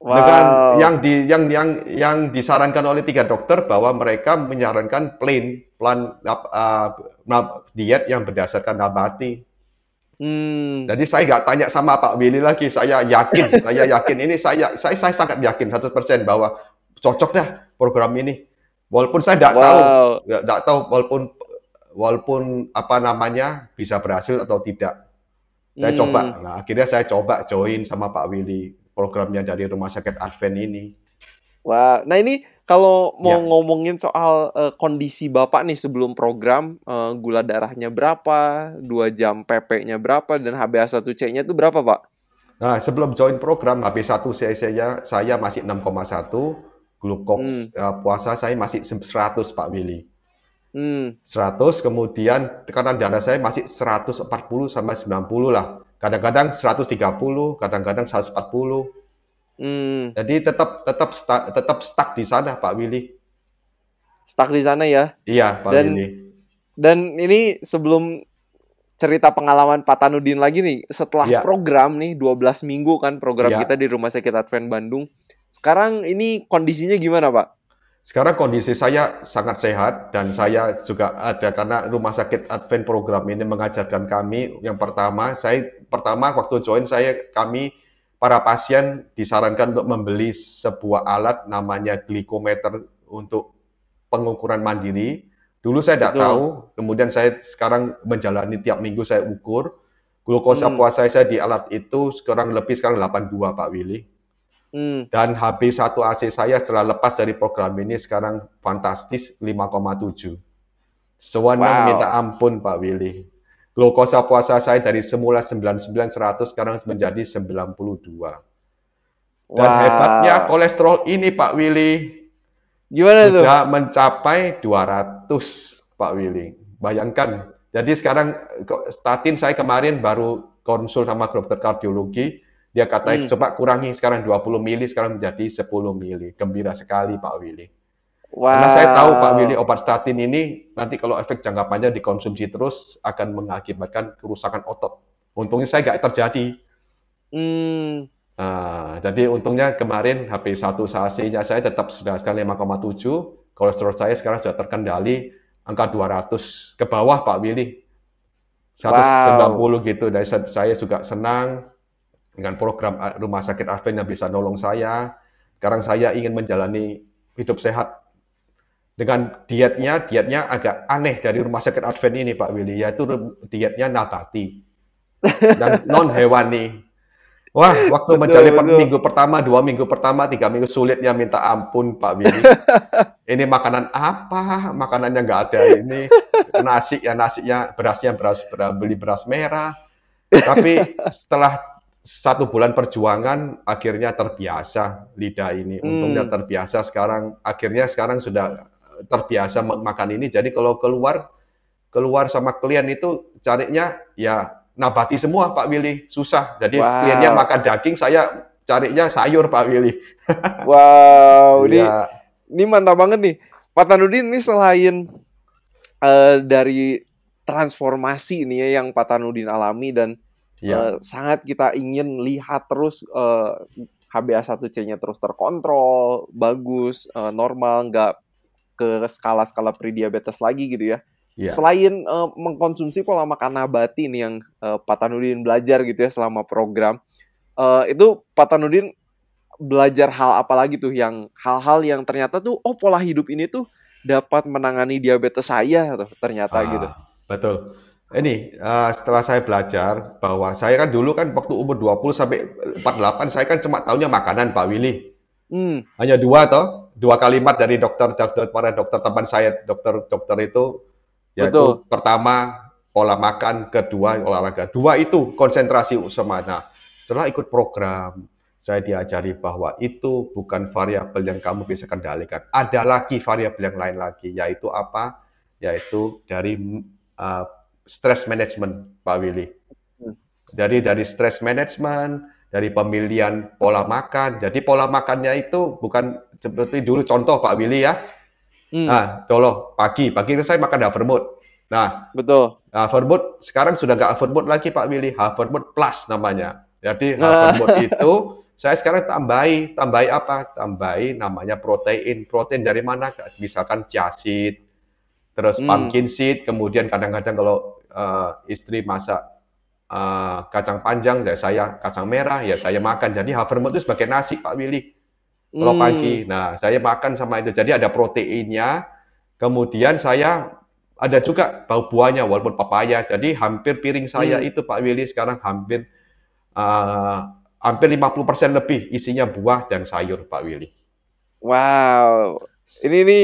wow. dengan yang di yang yang yang disarankan oleh tiga dokter bahwa mereka menyarankan plain plan uh, uh, diet yang berdasarkan nabati. Hmm. Jadi saya nggak tanya sama Pak Willy lagi, saya yakin, <laughs> saya yakin ini saya saya saya sangat yakin 100% bahwa cocok dah program ini. Walaupun saya nggak tahu, Wow. nggak nggak tahu walaupun walaupun apa namanya bisa berhasil atau tidak. Saya Hmm. coba. Nah, akhirnya saya coba join sama Pak Willy programnya dari Rumah Sakit Advent ini. Wah, nah ini kalau mau Ya. ngomongin soal eh, kondisi Bapak nih sebelum program, eh, gula darahnya berapa, dua jam PP-nya berapa, dan HbA1c-nya itu berapa, Pak? Nah, sebelum join program HB1C saya saya masih 6,1, glukoks Hmm. eh, puasa saya masih 100 Pak Willy. Hmm, 100 kemudian tekanan darah saya masih 140 sampai 90 lah. Kadang-kadang 130, kadang-kadang 140. Hmm, Jadi tetap tetap sta- tetap stuck di sana Pak Willy. stuck di sana ya. Iya Pak Dan- Willy. Dan ini sebelum cerita pengalaman Pak Tanudin lagi nih, setelah Iya. program nih 12 minggu kan program Iya. kita di Rumah Sakit Advent Bandung. Sekarang ini kondisinya gimana, Pak? Sekarang kondisi saya sangat sehat dan saya juga ada karena Rumah Sakit Advent program ini mengajarkan kami yang pertama saya pertama waktu join saya kami para pasien disarankan untuk membeli sebuah alat namanya glikometer untuk pengukuran mandiri. Dulu saya tidak tahu, kemudian saya sekarang menjalani tiap minggu saya ukur glukosa Hmm. puasa saya di alat itu sekarang lebih sekarang 82 Pak Willy. Hmm, Dan HB1AC saya setelah lepas dari program ini sekarang fantastis 5,7. Sewenang Wow. minta ampun Pak Willy. Glukosa puasa saya dari semula 99 100 sekarang menjadi 92. Dan wow. hebatnya kolesterol ini Pak Willy Gimana tuh? sudah mencapai 200 Pak Willy. Bayangkan. Jadi sekarang statin saya kemarin baru konsul sama dokter kardiologi, dia katakan Hmm. coba kurangi sekarang 20 mili sekarang menjadi 10 mili. Gembira sekali Pak Willy. Wow. Karena saya tahu Pak Willy obat statin ini nanti kalau efek jangka panjang dikonsumsi terus akan mengakibatkan kerusakan otot. Untungnya saya nggak terjadi. Hmm, Nah, jadi untungnya kemarin HP1AC-nya saya tetap sudah sekarang 5,7, kolesterol saya sekarang sudah terkendali angka 200 ke bawah Pak Willy. 190 gitu. Dan saya juga senang dengan program uh, Rumah Sakit Advent yang bisa nolong saya. Sekarang saya ingin menjalani hidup sehat. Dengan dietnya, dietnya agak aneh dari Rumah Sakit Advent ini Pak Willy, yaitu dietnya nabati <laughs> dan non hewani. Wah, waktu Betul, menjalani betul. minggu pertama, dua minggu pertama, tiga minggu sulitnya minta ampun Pak Willy. <laughs> ini makanan apa? Makanannya nggak ada ini. Nasi ya nasinya, berasnya beras, beras beli beras merah. Tapi setelah satu bulan perjuangan, akhirnya terbiasa lidah ini. Untungnya Hmm. terbiasa sekarang. Akhirnya sekarang sudah terbiasa ma- makan ini. Jadi kalau keluar keluar sama klien itu carinya ya nabati semua Pak Willy, susah. Jadi Wow. kliennya makan daging, saya carinya sayur Pak Willy. <laughs> wow, ini Ya, ini mantap banget nih. Pak Tanudin ini selain eh, dari transformasi nih ya yang Pak Tanudin alami dan ya, eh, sangat kita ingin lihat terus eh, HbA1c-nya terus terkontrol, bagus, eh, normal, nggak ke skala-skala prediabetes lagi gitu ya. ya. Selain eh, mengkonsumsi pola makan nabati nih yang eh, Pak Tanudin belajar gitu ya selama program, eh, itu Pak Tanudin belajar hal apa lagi tuh yang hal-hal yang ternyata tuh oh pola hidup ini tuh dapat menangani diabetes saya tuh ternyata Ah, gitu. Betul. Ini eh, setelah saya belajar bahwa saya kan dulu kan waktu umur 20 sampai 48 saya kan cuma tahunya makanan Pak Willy. Hmm, Hanya dua toh, dua kalimat dari dokter dokter para dokter teman saya dokter-dokter itu yaitu Betul. pertama pola makan, kedua olahraga. Dua itu konsentrasi semua. Nah, setelah ikut program saya diajari bahwa itu bukan variabel yang kamu bisa kendalikan. Ada lagi variabel yang lain lagi, yaitu apa? Yaitu dari uh, stress management, Pak Willy. Hmm. Jadi dari stress management, dari pemilihan pola makan. Jadi pola makannya itu bukan seperti dulu contoh Pak Willy ya. hmm, Nah, tolong pagi, pagi itu saya makan Havermut. Nah, betul. Havermut sekarang sudah nggak Havermut lagi Pak Willy, Havermut Plus namanya. Jadi. Havermut <laughs> itu saya sekarang tambahi, tambahi apa? Tambahi namanya protein. Protein dari mana? Misalkan chia seed, terus Hmm. pumpkin seed, kemudian kadang-kadang kalau eh, istri masak eh, kacang panjang, ya saya kacang merah, ya saya makan. Jadi Havermut itu sebagai nasi Pak Willy kalau Hmm, pagi. Nah, saya makan sama itu. Jadi ada proteinnya. Kemudian saya ada juga bau buahnya walaupun papaya. Jadi hampir piring saya Hmm. itu Pak Willy sekarang hampir eh, hampir 50% lebih isinya buah dan sayur Pak Willy. Wow, ini ini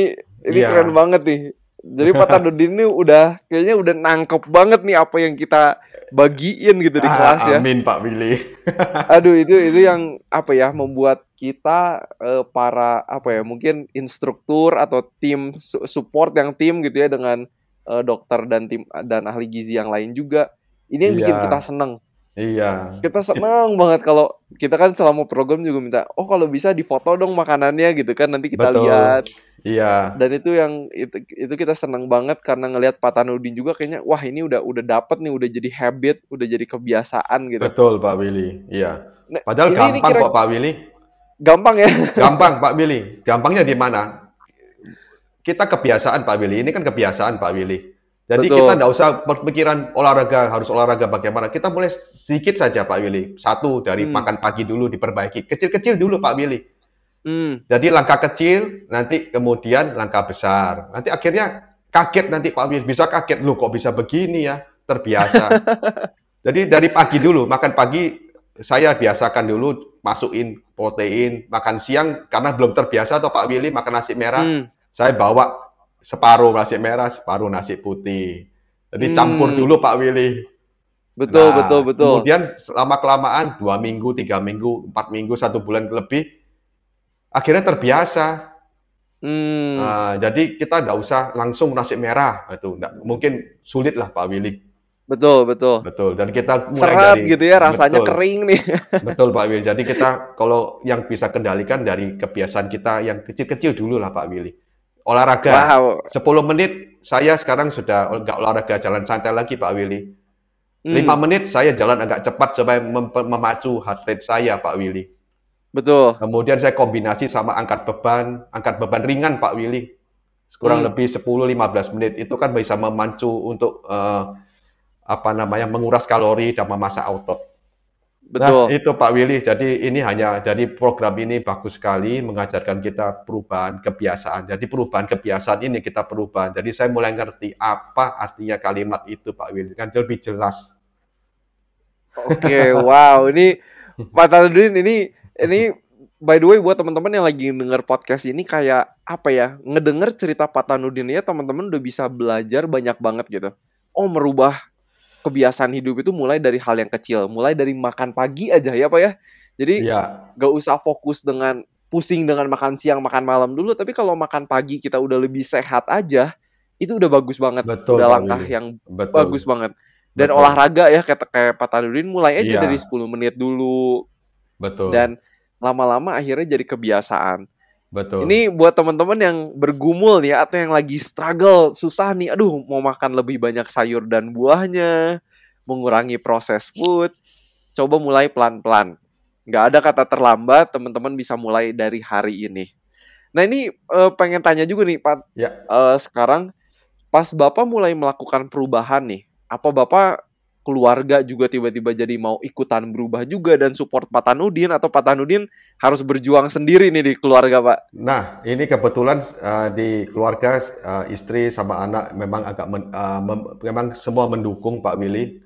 ini Iya. keren banget nih. Jadi Pak <laughs> Tanudin ini udah kayaknya udah nangkep banget nih apa yang kita bagiin gitu di Ah, kelas ya. Amin Pak Willy. <laughs> Aduh itu itu yang apa ya membuat kita eh, para apa ya mungkin instruktur atau tim su- support yang tim gitu ya dengan eh, dokter dan tim dan ahli gizi yang lain juga ini yang bikin Iya. kita seneng Iya. Kita senang banget kalau kita kan selama program juga minta, oh kalau bisa difoto dong makanannya gitu kan nanti kita Betul. lihat. Iya. Dan itu yang itu itu kita senang banget karena ngelihat Pak Tanudin juga kayaknya wah ini udah udah dapet nih udah jadi habit, udah jadi kebiasaan gitu. Betul Pak Willy. Iya. Nah, Padahal ini- ini gampang kira- kok Pak Willy. Gampang ya. Gampang Pak Willy. Gampangnya di mana? Kita kebiasaan Pak Willy. Ini kan kebiasaan Pak Willy. Jadi Betul. kita nggak usah berpikiran olahraga harus olahraga bagaimana. Kita mulai sedikit saja Pak Willy. Satu dari Hmm. makan pagi dulu diperbaiki. Kecil-kecil dulu Pak Willy. Hmm, Jadi langkah kecil, nanti kemudian langkah besar. Nanti akhirnya kaget nanti Pak Willy. Bisa kaget, loh kok bisa begini ya? Terbiasa. <laughs> Jadi dari pagi dulu, makan pagi saya biasakan dulu masukin protein, makan siang karena belum terbiasa atau Pak Willy makan nasi merah, hmm. saya bawa separuh nasi merah, separuh nasi putih. Jadi Hmm. campur dulu Pak Willy. Betul, Nah, betul, betul. Kemudian selama kelamaan dua minggu, tiga minggu, empat minggu, satu bulan lebih, akhirnya terbiasa. Hmm, Nah, jadi kita nggak usah langsung nasi merah itu, nggak mungkin sulit lah Pak Willy, betul, betul. betul. Dan kita mulai Seret dari gitu ya rasanya betul, kering nih. <laughs> betul Pak Willy. Jadi kita kalau yang bisa kendalikan dari kebiasaan kita yang kecil-kecil dulu lah Pak Willy. Olahraga, Wow. 10 menit saya sekarang sudah nggak olahraga jalan santai lagi Pak Willy. Hmm, 5 menit saya jalan agak cepat supaya mem- memacu heart rate saya Pak Willy. Betul. Kemudian saya kombinasi sama angkat beban, angkat beban ringan Pak Willy. Kurang Hmm. lebih 10-15 menit itu kan bisa memacu untuk eh, apa namanya menguras kalori dan memasak otot. Nah, Betul. itu Pak Willy. Jadi ini hanya dari program ini bagus sekali mengajarkan kita perubahan kebiasaan. Jadi perubahan kebiasaan ini kita perubahan. Jadi saya mulai ngerti apa artinya kalimat itu Pak Willy. Kan lebih jelas. Oke, wow, ini Pak Tanudin ini ini by the way buat teman-teman yang lagi denger podcast ini kayak apa ya? Ngedenger cerita Pak Tanudin ya teman-teman udah bisa belajar banyak banget gitu. Oh, merubah kebiasaan hidup itu mulai dari hal yang kecil, mulai dari makan pagi aja ya Pak ya. Jadi Iya, gak usah fokus dengan pusing dengan makan siang, makan malam dulu, tapi kalau makan pagi kita udah lebih sehat aja, itu udah bagus banget. betul udah langkah yang Betul. bagus banget. Dan Betul. olahraga ya kayak kayak Pak Tanudin mulai aja Iya. dari 10 menit dulu Betul. dan lama-lama akhirnya jadi kebiasaan. Betul. Ini buat teman-teman yang bergumul nih atau yang lagi struggle, susah nih, aduh mau makan lebih banyak sayur dan buahnya, mengurangi proses food, coba mulai pelan-pelan. Nggak ada kata terlambat, teman-teman bisa mulai dari hari ini. Nah ini eh, pengen tanya juga nih Pak, Ya. Eh, sekarang pas Bapak mulai melakukan perubahan nih, apa Bapak keluarga juga tiba-tiba jadi mau ikutan berubah juga dan support Pak Tanudin atau Pak Tanudin harus berjuang sendiri nih di keluarga Pak? Nah, ini kebetulan eh, di keluarga eh, istri sama anak memang agak men- eh, mem- memang semua mendukung Pak Willy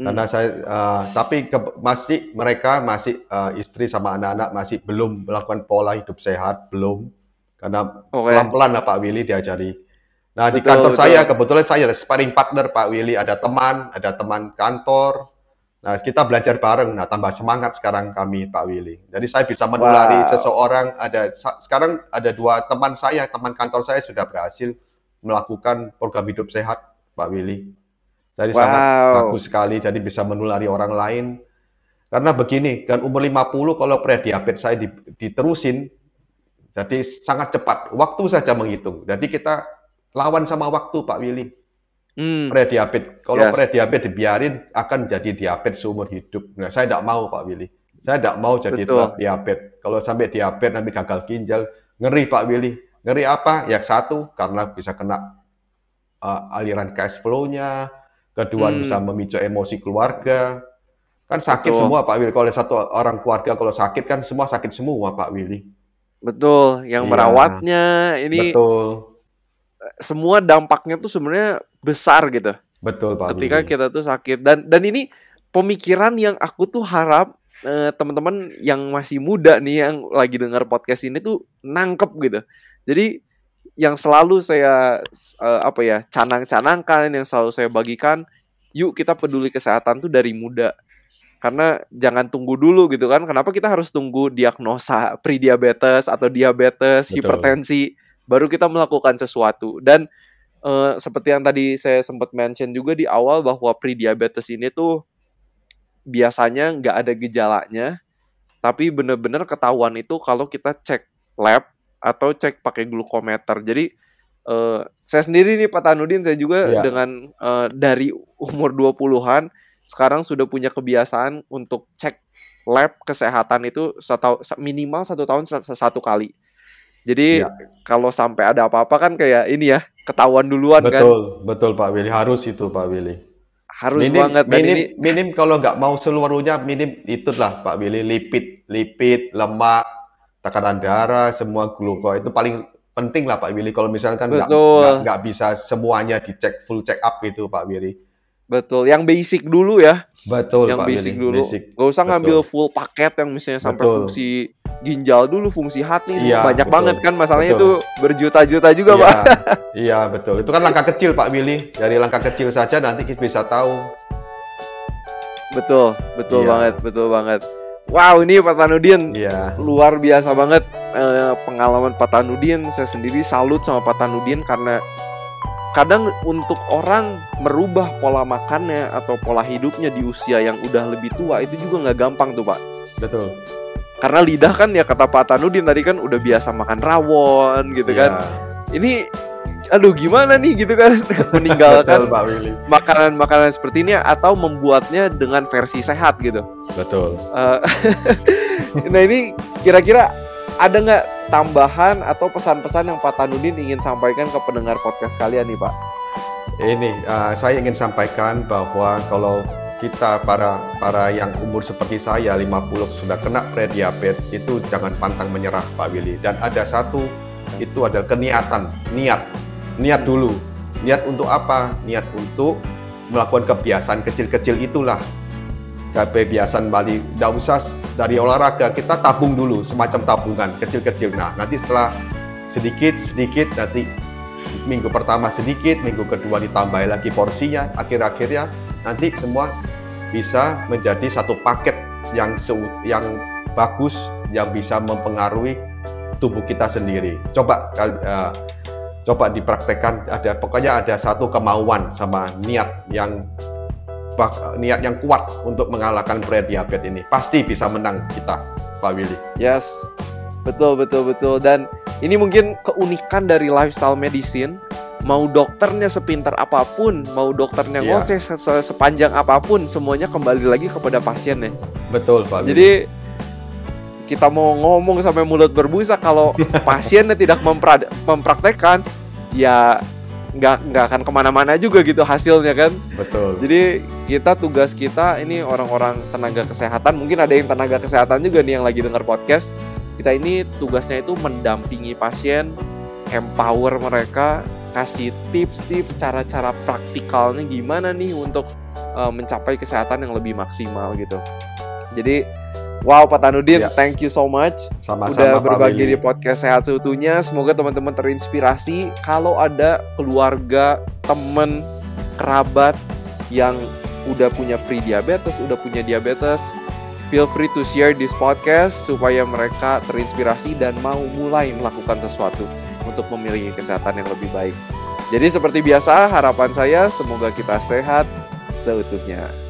Hmm. karena saya eh, tapi ke- masih mereka masih eh, istri sama anak-anak masih belum melakukan pola hidup sehat belum karena Oke. pelan-pelan lah Pak Willy diajari. Nah, di Betul, kantor betul. saya kebetulan saya ada sparring partner Pak Willy, ada teman, ada teman kantor. Nah, kita belajar bareng. Nah, tambah semangat sekarang kami Pak Willy. Jadi saya bisa menulari Wow. seseorang. Ada sekarang ada dua teman saya, teman kantor saya sudah berhasil melakukan program hidup sehat Pak Willy. Jadi sangat Wow. bagus sekali. Jadi bisa menulari orang lain. Karena begini, kan umur 50 kalau prediabetes saya di- diterusin, jadi sangat cepat. Waktu saja menghitung. Jadi kita lawan sama waktu Pak Willy. Hmm. Prediabetes. Kalau Yes. prediabetes dibiarin akan jadi diabetes seumur hidup. Nah, saya tidak mau Pak Willy. Saya tidak mau jadi diabetes. Kalau sampai diabetes nanti gagal ginjal, ngeri Pak Willy. Ngeri apa? Ya satu, karena bisa kena uh, aliran cash flow-nya. Kedua, Hmm. bisa memicu emosi keluarga. Kan sakit Betul. semua Pak Willy. Kalau satu orang keluarga kalau sakit kan semua sakit semua Pak Willy. Betul, yang Iya. merawatnya ini Betul. Semua dampaknya tuh sebenarnya besar gitu. Betul Pak ketika Willy. kita tuh sakit dan dan ini pemikiran yang aku tuh harap eh, teman-teman yang masih muda nih yang lagi dengar podcast ini tuh nangkep gitu. Jadi yang selalu saya eh, apa ya canang-canangkan yang selalu saya bagikan, yuk kita peduli kesehatan tuh dari muda. Karena jangan tunggu dulu gitu kan. Kenapa kita harus tunggu diagnosa prediabetes atau diabetes, Betul. hipertensi baru kita melakukan sesuatu. Dan eh, seperti yang tadi saya sempat mention juga di awal bahwa prediabetes ini tuh biasanya nggak ada gejalanya, tapi bener-bener ketahuan itu kalau kita cek lab atau cek pakai glukometer. Jadi uh, saya sendiri nih Pak Tanudin saya juga yeah. dengan uh, dari umur 20-an sekarang sudah punya kebiasaan untuk cek lab kesehatan itu satu, minimal satu tahun satu kali. Jadi ya. kalau sampai ada apa-apa kan kayak ini ya ketahuan duluan betul, kan. Betul, betul Pak Willy harus itu Pak Willy. Harus minim, banget. Dan minim, ini... minim kalau nggak mau seluruhnya minim itulah Pak Willy lipid, lipid, lemak, tekanan darah, semua gluko itu paling penting lah Pak Willy. Kalau misalkan nggak nggak bisa semuanya dicek full check up itu Pak Willy. Betul, yang basic dulu ya. Betul, yang Pak basic Willy. dulu. Basic. Gak usah betul. ngambil full paket yang misalnya sampai betul. fungsi ginjal dulu, fungsi hati iya, banyak betul. banget kan masalahnya betul. itu berjuta-juta juga, iya, Pak. <laughs> iya, betul. Itu kan langkah kecil, Pak Willy. Dari langkah kecil saja nanti kita bisa tahu. Betul, betul iya. banget, betul banget. Wow, ini Pak Tanudin iya. luar biasa banget eh, pengalaman Pak Tanudin. Saya sendiri salut sama Pak Tanudin karena kadang untuk orang merubah pola makannya atau pola hidupnya di usia yang udah lebih tua itu juga nggak gampang tuh pak. Betul. Karena lidah kan ya kata Pak Tanudin tadi kan udah biasa makan rawon gitu yeah. kan. Ini aduh gimana nih gitu kan <laughs> meninggalkan makanan-makanan seperti ini atau membuatnya dengan versi sehat gitu. Betul. Uh, <laughs> nah ini kira-kira ada nggak tambahan atau pesan-pesan yang Pak Tanudin ingin sampaikan ke pendengar podcast kalian nih Pak? Ini uh, saya ingin sampaikan bahwa kalau kita para para yang umur seperti saya 50 sudah kena prediabetes itu jangan pantang menyerah Pak Willy. Dan ada satu itu adalah keniatan niat. Niat dulu. Niat untuk apa? Niat untuk melakukan kebiasaan kecil-kecil itulah kebiasaan Bali. Tidak usah dari olahraga kita tabung dulu semacam tabungan kecil-kecil. Nah nanti setelah sedikit sedikit nanti minggu pertama sedikit minggu kedua ditambah lagi porsinya akhir-akhirnya nanti semua bisa menjadi satu paket yang yang bagus yang bisa mempengaruhi tubuh kita sendiri. Coba uh, coba dipraktekkan ada pokoknya ada satu kemauan sama niat yang niat yang kuat untuk mengalahkan prediabetes ini. Pasti bisa menang kita, Pak Willy. Yes, betul betul betul. Dan ini mungkin keunikan dari lifestyle medicine. Mau dokternya sepintar apa pun, mau dokternya yeah. ngoceh se sepanjang apa pun, semuanya kembali lagi kepada pasiennya. Betul, Pak. Willy. Jadi kita mau ngomong sampai mulut berbusa kalau <laughs> pasiennya tidak mempra mempraktekkan, ya nggak nggak akan ke mana-mana juga gitu hasilnya kan. Betul. Jadi kita tugas kita ini orang-orang tenaga kesehatan mungkin ada yang tenaga kesehatan juga nih yang lagi dengar podcast kita ini tugasnya itu mendampingi pasien empower mereka kasih tips-tips cara-cara praktikalnya gimana nih untuk uh, mencapai kesehatan yang lebih maksimal gitu. Jadi Wow Pak Tanudin, ya. thank you so much Sama-sama udah berbagi di podcast Sehat Seutuhnya. Semoga teman-teman terinspirasi kalau ada keluarga, teman, kerabat yang udah punya pre-diabetes, udah punya diabetes, feel free to share this podcast supaya mereka terinspirasi dan mau mulai melakukan sesuatu untuk memiliki kesehatan yang lebih baik. Jadi seperti biasa, harapan saya semoga kita sehat seutuhnya.